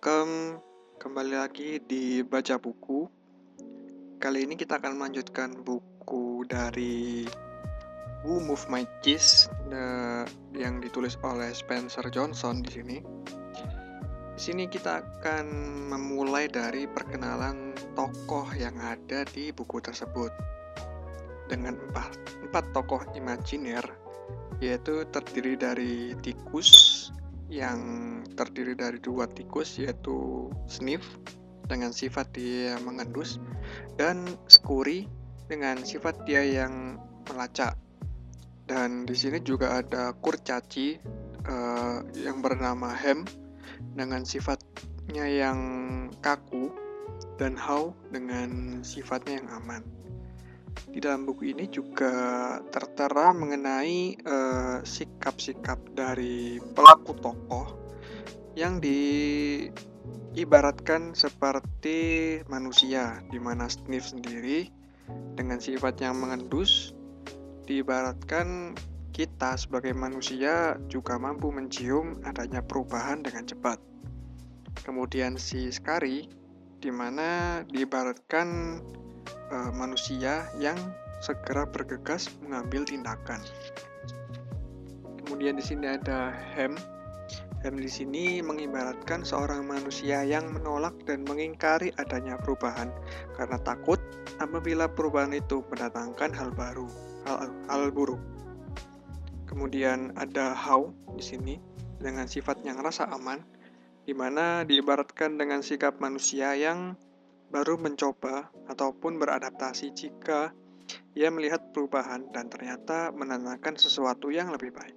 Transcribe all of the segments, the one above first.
Welcome kembali lagi di Baca Buku. Kali ini kita akan melanjutkan buku dari Who Move My Cheese eh, yang ditulis oleh Spencer Johnson di sini. Di sini kita akan memulai dari perkenalan tokoh yang ada di buku tersebut dengan empat, empat tokoh imajiner yaitu terdiri dari tikus yang terdiri dari dua tikus yaitu Sniff dengan sifat dia mengendus dan Skuri dengan sifat dia yang melacak. Dan di sini juga ada kurcaci uh, yang bernama Hem dengan sifatnya yang kaku dan Hau dengan sifatnya yang aman. Di dalam buku ini juga tertera mengenai eh, sikap-sikap dari pelaku tokoh yang diibaratkan seperti manusia, di mana Sniff sendiri dengan sifat yang mengendus diibaratkan kita sebagai manusia juga mampu mencium adanya perubahan dengan cepat. Kemudian si Skari, di mana diibaratkan uh, manusia yang segera bergegas mengambil tindakan. Kemudian di sini ada Hem. Hem di sini mengibaratkan seorang manusia yang menolak dan mengingkari adanya perubahan karena takut apabila perubahan itu mendatangkan hal baru, hal, hal buruk. Kemudian ada How di sini dengan sifat yang rasa aman, di mana diibaratkan dengan sikap manusia yang baru mencoba ataupun beradaptasi jika ia melihat perubahan dan ternyata menandakan sesuatu yang lebih baik.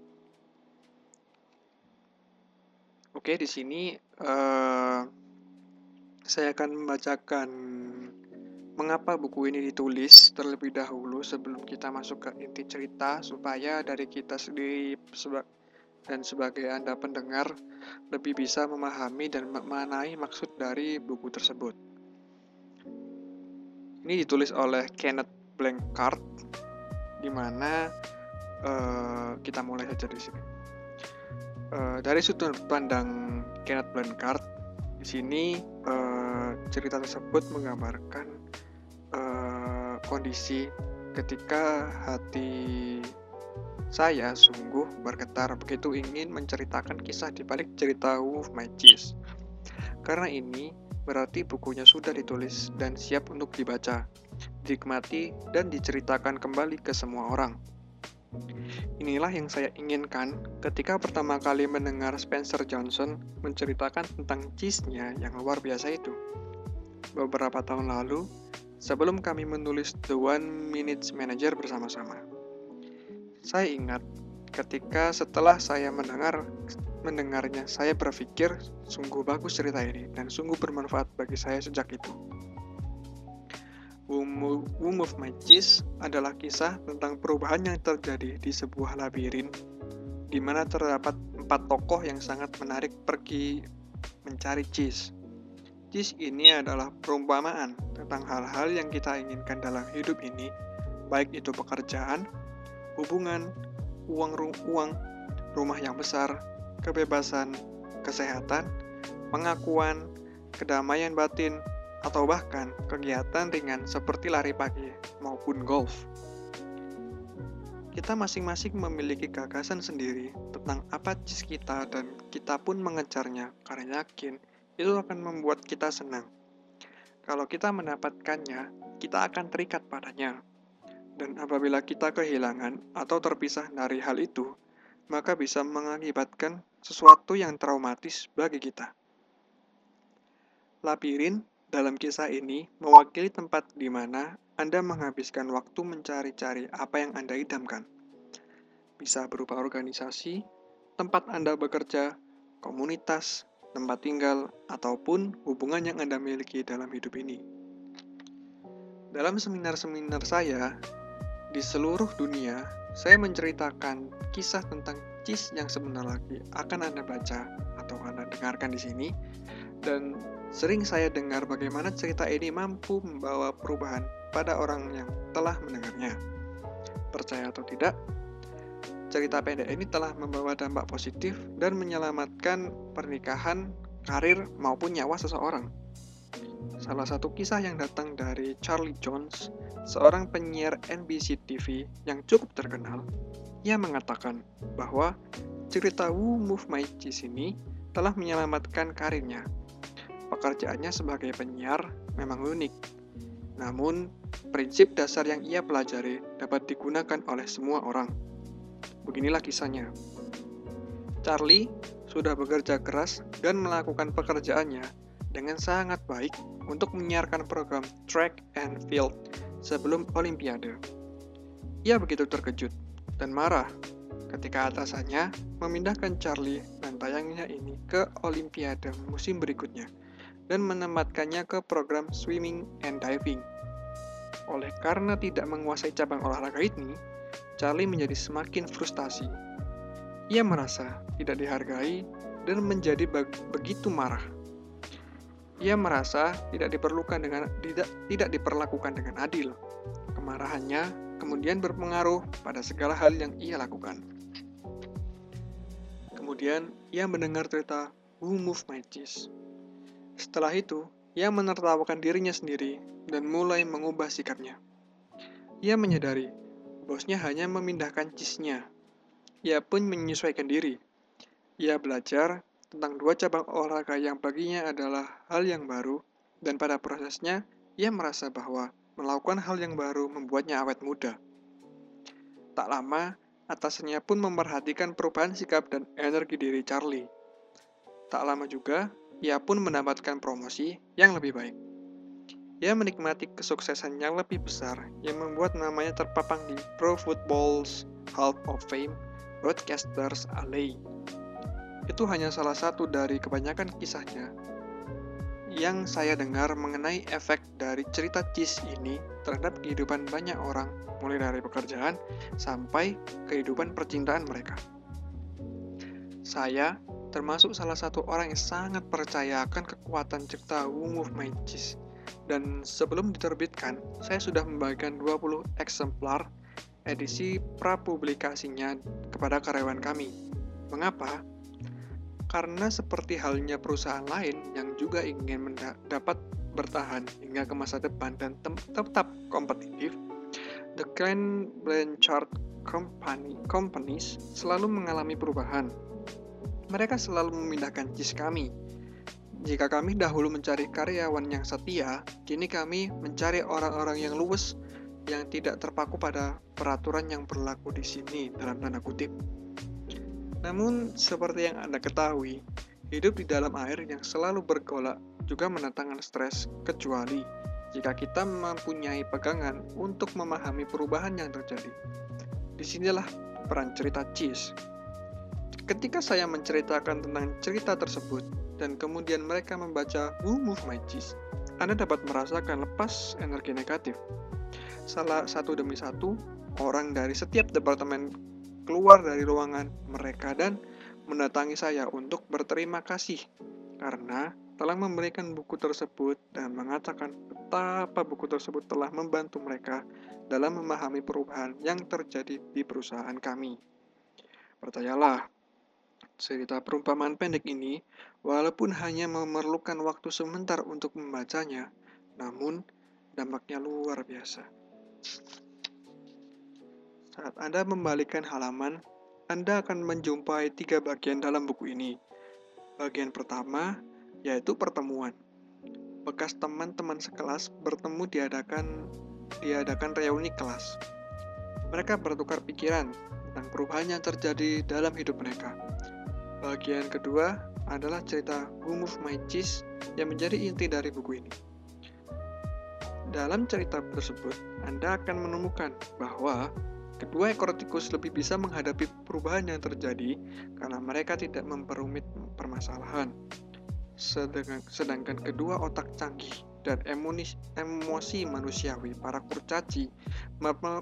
Oke, di sini uh, saya akan membacakan mengapa buku ini ditulis terlebih dahulu sebelum kita masuk ke inti cerita supaya dari kita sendiri dan sebagai Anda pendengar lebih bisa memahami dan memaknai maksud dari buku tersebut. Ini ditulis oleh Kenneth Blancard, di mana uh, kita mulai saja di sini. Uh, dari sudut pandang Kenneth Blancard, di sini uh, cerita tersebut menggambarkan uh, kondisi ketika hati saya sungguh bergetar begitu ingin menceritakan kisah di balik cerita Wolf Cheese. Karena ini berarti bukunya sudah ditulis dan siap untuk dibaca, dinikmati, dan diceritakan kembali ke semua orang. Inilah yang saya inginkan ketika pertama kali mendengar Spencer Johnson menceritakan tentang cheese-nya yang luar biasa itu. Beberapa tahun lalu, sebelum kami menulis The One Minute Manager bersama-sama. Saya ingat ketika setelah saya mendengar mendengarnya, saya berpikir sungguh bagus cerita ini dan sungguh bermanfaat bagi saya sejak itu. Womb of My Cheese adalah kisah tentang perubahan yang terjadi di sebuah labirin di mana terdapat empat tokoh yang sangat menarik pergi mencari cheese. Cheese ini adalah perumpamaan tentang hal-hal yang kita inginkan dalam hidup ini, baik itu pekerjaan, hubungan, uang, uang, rumah yang besar, kebebasan, kesehatan, pengakuan, kedamaian batin, atau bahkan kegiatan ringan seperti lari pagi maupun golf. Kita masing-masing memiliki gagasan sendiri tentang apa cis kita dan kita pun mengejarnya karena yakin itu akan membuat kita senang. Kalau kita mendapatkannya, kita akan terikat padanya. Apabila kita kehilangan atau terpisah dari hal itu, maka bisa mengakibatkan sesuatu yang traumatis bagi kita. Labirin dalam kisah ini mewakili tempat di mana Anda menghabiskan waktu mencari-cari apa yang Anda idamkan. Bisa berupa organisasi, tempat Anda bekerja, komunitas, tempat tinggal, ataupun hubungan yang Anda miliki dalam hidup ini. Dalam seminar-seminar saya di seluruh dunia, saya menceritakan kisah tentang cheese yang sebentar lagi akan Anda baca atau Anda dengarkan di sini dan sering saya dengar bagaimana cerita ini mampu membawa perubahan pada orang yang telah mendengarnya. Percaya atau tidak, cerita pendek ini telah membawa dampak positif dan menyelamatkan pernikahan karir maupun nyawa seseorang. Salah satu kisah yang datang dari Charlie Jones, seorang penyiar NBC TV yang cukup terkenal, ia mengatakan bahwa cerita Who Move My Cheese ini telah menyelamatkan karirnya. Pekerjaannya sebagai penyiar memang unik, namun prinsip dasar yang ia pelajari dapat digunakan oleh semua orang. Beginilah kisahnya. Charlie sudah bekerja keras dan melakukan pekerjaannya dengan sangat baik untuk menyiarkan program track and field sebelum Olimpiade. Ia begitu terkejut dan marah ketika atasannya memindahkan Charlie dan tayangnya ini ke Olimpiade musim berikutnya dan menempatkannya ke program swimming and diving. Oleh karena tidak menguasai cabang olahraga ini, Charlie menjadi semakin frustasi. Ia merasa tidak dihargai dan menjadi begitu marah. Ia merasa tidak diperlukan dengan tidak tidak diperlakukan dengan adil. Kemarahannya kemudian berpengaruh pada segala hal yang ia lakukan. Kemudian ia mendengar cerita Who Moved My Cheese. Setelah itu, ia menertawakan dirinya sendiri dan mulai mengubah sikapnya. Ia menyadari bosnya hanya memindahkan cheese-nya. Ia pun menyesuaikan diri. Ia belajar tentang dua cabang olahraga yang baginya adalah hal yang baru, dan pada prosesnya ia merasa bahwa Melakukan hal yang baru membuatnya awet muda. Tak lama, atasannya pun memperhatikan perubahan sikap dan energi diri Charlie. Tak lama juga, ia pun mendapatkan promosi yang lebih baik. Ia menikmati kesuksesan yang lebih besar yang membuat namanya terpapang di Pro Football's Hall of Fame Broadcasters Alley. Itu hanya salah satu dari kebanyakan kisahnya yang saya dengar mengenai efek dari cerita Cheese ini terhadap kehidupan banyak orang, mulai dari pekerjaan sampai kehidupan percintaan mereka. Saya termasuk salah satu orang yang sangat percaya akan kekuatan cerita Womb of My Cheese. Dan sebelum diterbitkan, saya sudah membagikan 20 eksemplar edisi prapublikasinya kepada karyawan kami. Mengapa? Karena seperti halnya perusahaan lain yang juga ingin dapat bertahan hingga ke masa depan dan tetap kompetitif, the Clan Blanchard Company, Companies selalu mengalami perubahan. Mereka selalu memindahkan JIS kami. Jika kami dahulu mencari karyawan yang setia, kini kami mencari orang-orang yang luwes yang tidak terpaku pada peraturan yang berlaku di sini dalam tanda kutip. Namun, seperti yang Anda ketahui, hidup di dalam air yang selalu bergolak juga menantangkan stres, kecuali jika kita mempunyai pegangan untuk memahami perubahan yang terjadi. Di sinilah peran cerita Cheese. Ketika saya menceritakan tentang cerita tersebut, dan kemudian mereka membaca Who Move My Cheese, Anda dapat merasakan lepas energi negatif. Salah satu demi satu, orang dari setiap departemen keluar dari ruangan mereka dan mendatangi saya untuk berterima kasih karena telah memberikan buku tersebut dan mengatakan betapa buku tersebut telah membantu mereka dalam memahami perubahan yang terjadi di perusahaan kami. Percayalah, cerita perumpamaan pendek ini, walaupun hanya memerlukan waktu sebentar untuk membacanya, namun dampaknya luar biasa. Saat Anda membalikkan halaman, Anda akan menjumpai tiga bagian dalam buku ini. Bagian pertama yaitu pertemuan. Bekas teman-teman sekelas bertemu diadakan diadakan reuni kelas. Mereka bertukar pikiran tentang perubahan yang terjadi dalam hidup mereka. Bagian kedua adalah cerita Who Moved My Cheese yang menjadi inti dari buku ini. Dalam cerita tersebut, Anda akan menemukan bahwa Kedua ekor tikus lebih bisa menghadapi perubahan yang terjadi karena mereka tidak memperumit permasalahan. Sedangkan, kedua otak canggih dan emosi manusiawi para kurcaci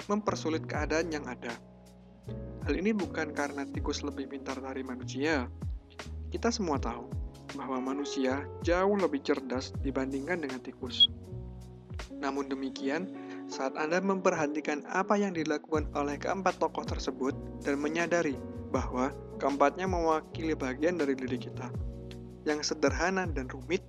mempersulit keadaan yang ada. Hal ini bukan karena tikus lebih pintar dari manusia. Kita semua tahu bahwa manusia jauh lebih cerdas dibandingkan dengan tikus. Namun demikian, saat Anda memperhatikan apa yang dilakukan oleh keempat tokoh tersebut dan menyadari bahwa keempatnya mewakili bagian dari diri kita. yang sederhana dan rumit,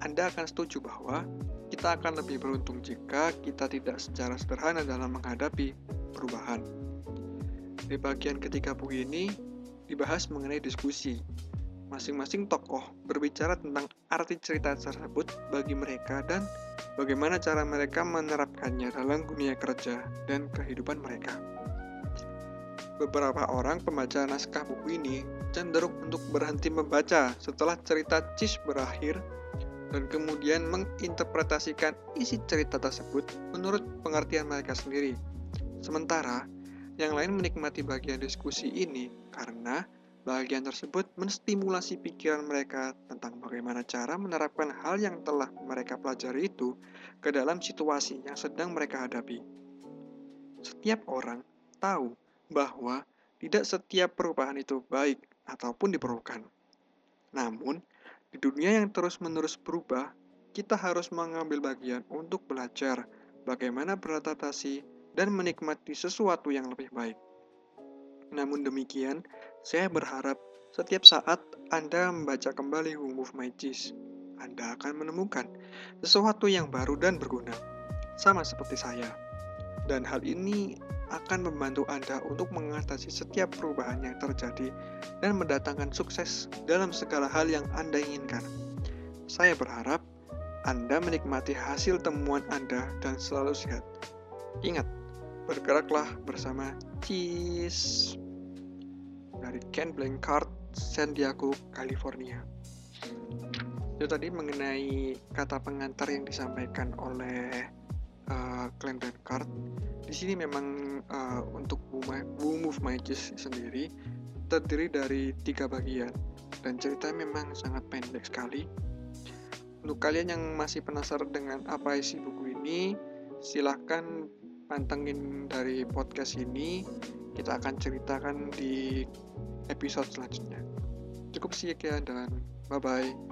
Anda akan setuju bahwa kita akan lebih beruntung jika kita tidak secara sederhana dalam menghadapi perubahan. Di bagian ketiga buku ini dibahas mengenai diskusi. Masing-masing tokoh berbicara tentang arti cerita tersebut bagi mereka dan bagaimana cara mereka menerapkannya dalam dunia kerja dan kehidupan mereka. Beberapa orang pembaca naskah buku ini cenderung untuk berhenti membaca setelah cerita Cis berakhir dan kemudian menginterpretasikan isi cerita tersebut menurut pengertian mereka sendiri. Sementara, yang lain menikmati bagian diskusi ini karena bagian tersebut menstimulasi pikiran mereka tentang bagaimana cara menerapkan hal yang telah mereka pelajari itu ke dalam situasi yang sedang mereka hadapi. Setiap orang tahu bahwa tidak setiap perubahan itu baik ataupun diperlukan. Namun, di dunia yang terus-menerus berubah, kita harus mengambil bagian untuk belajar bagaimana beradaptasi dan menikmati sesuatu yang lebih baik. Namun demikian, saya berharap setiap saat Anda membaca kembali Who Move My Cheese, Anda akan menemukan sesuatu yang baru dan berguna, sama seperti saya. Dan hal ini akan membantu Anda untuk mengatasi setiap perubahan yang terjadi dan mendatangkan sukses dalam segala hal yang Anda inginkan. Saya berharap Anda menikmati hasil temuan Anda dan selalu sehat. Ingat, bergeraklah bersama Cheese dari Ken Blancard, San Diego, California. Itu tadi mengenai kata pengantar yang disampaikan oleh uh, Glenn Blancard di sini memang uh, untuk Who Move My Cheese sendiri terdiri dari tiga bagian dan ceritanya memang sangat pendek sekali. Untuk kalian yang masih penasaran dengan apa isi buku ini, silahkan pantengin dari podcast ini. Kita akan ceritakan di episode selanjutnya. Cukup sekian dan bye-bye.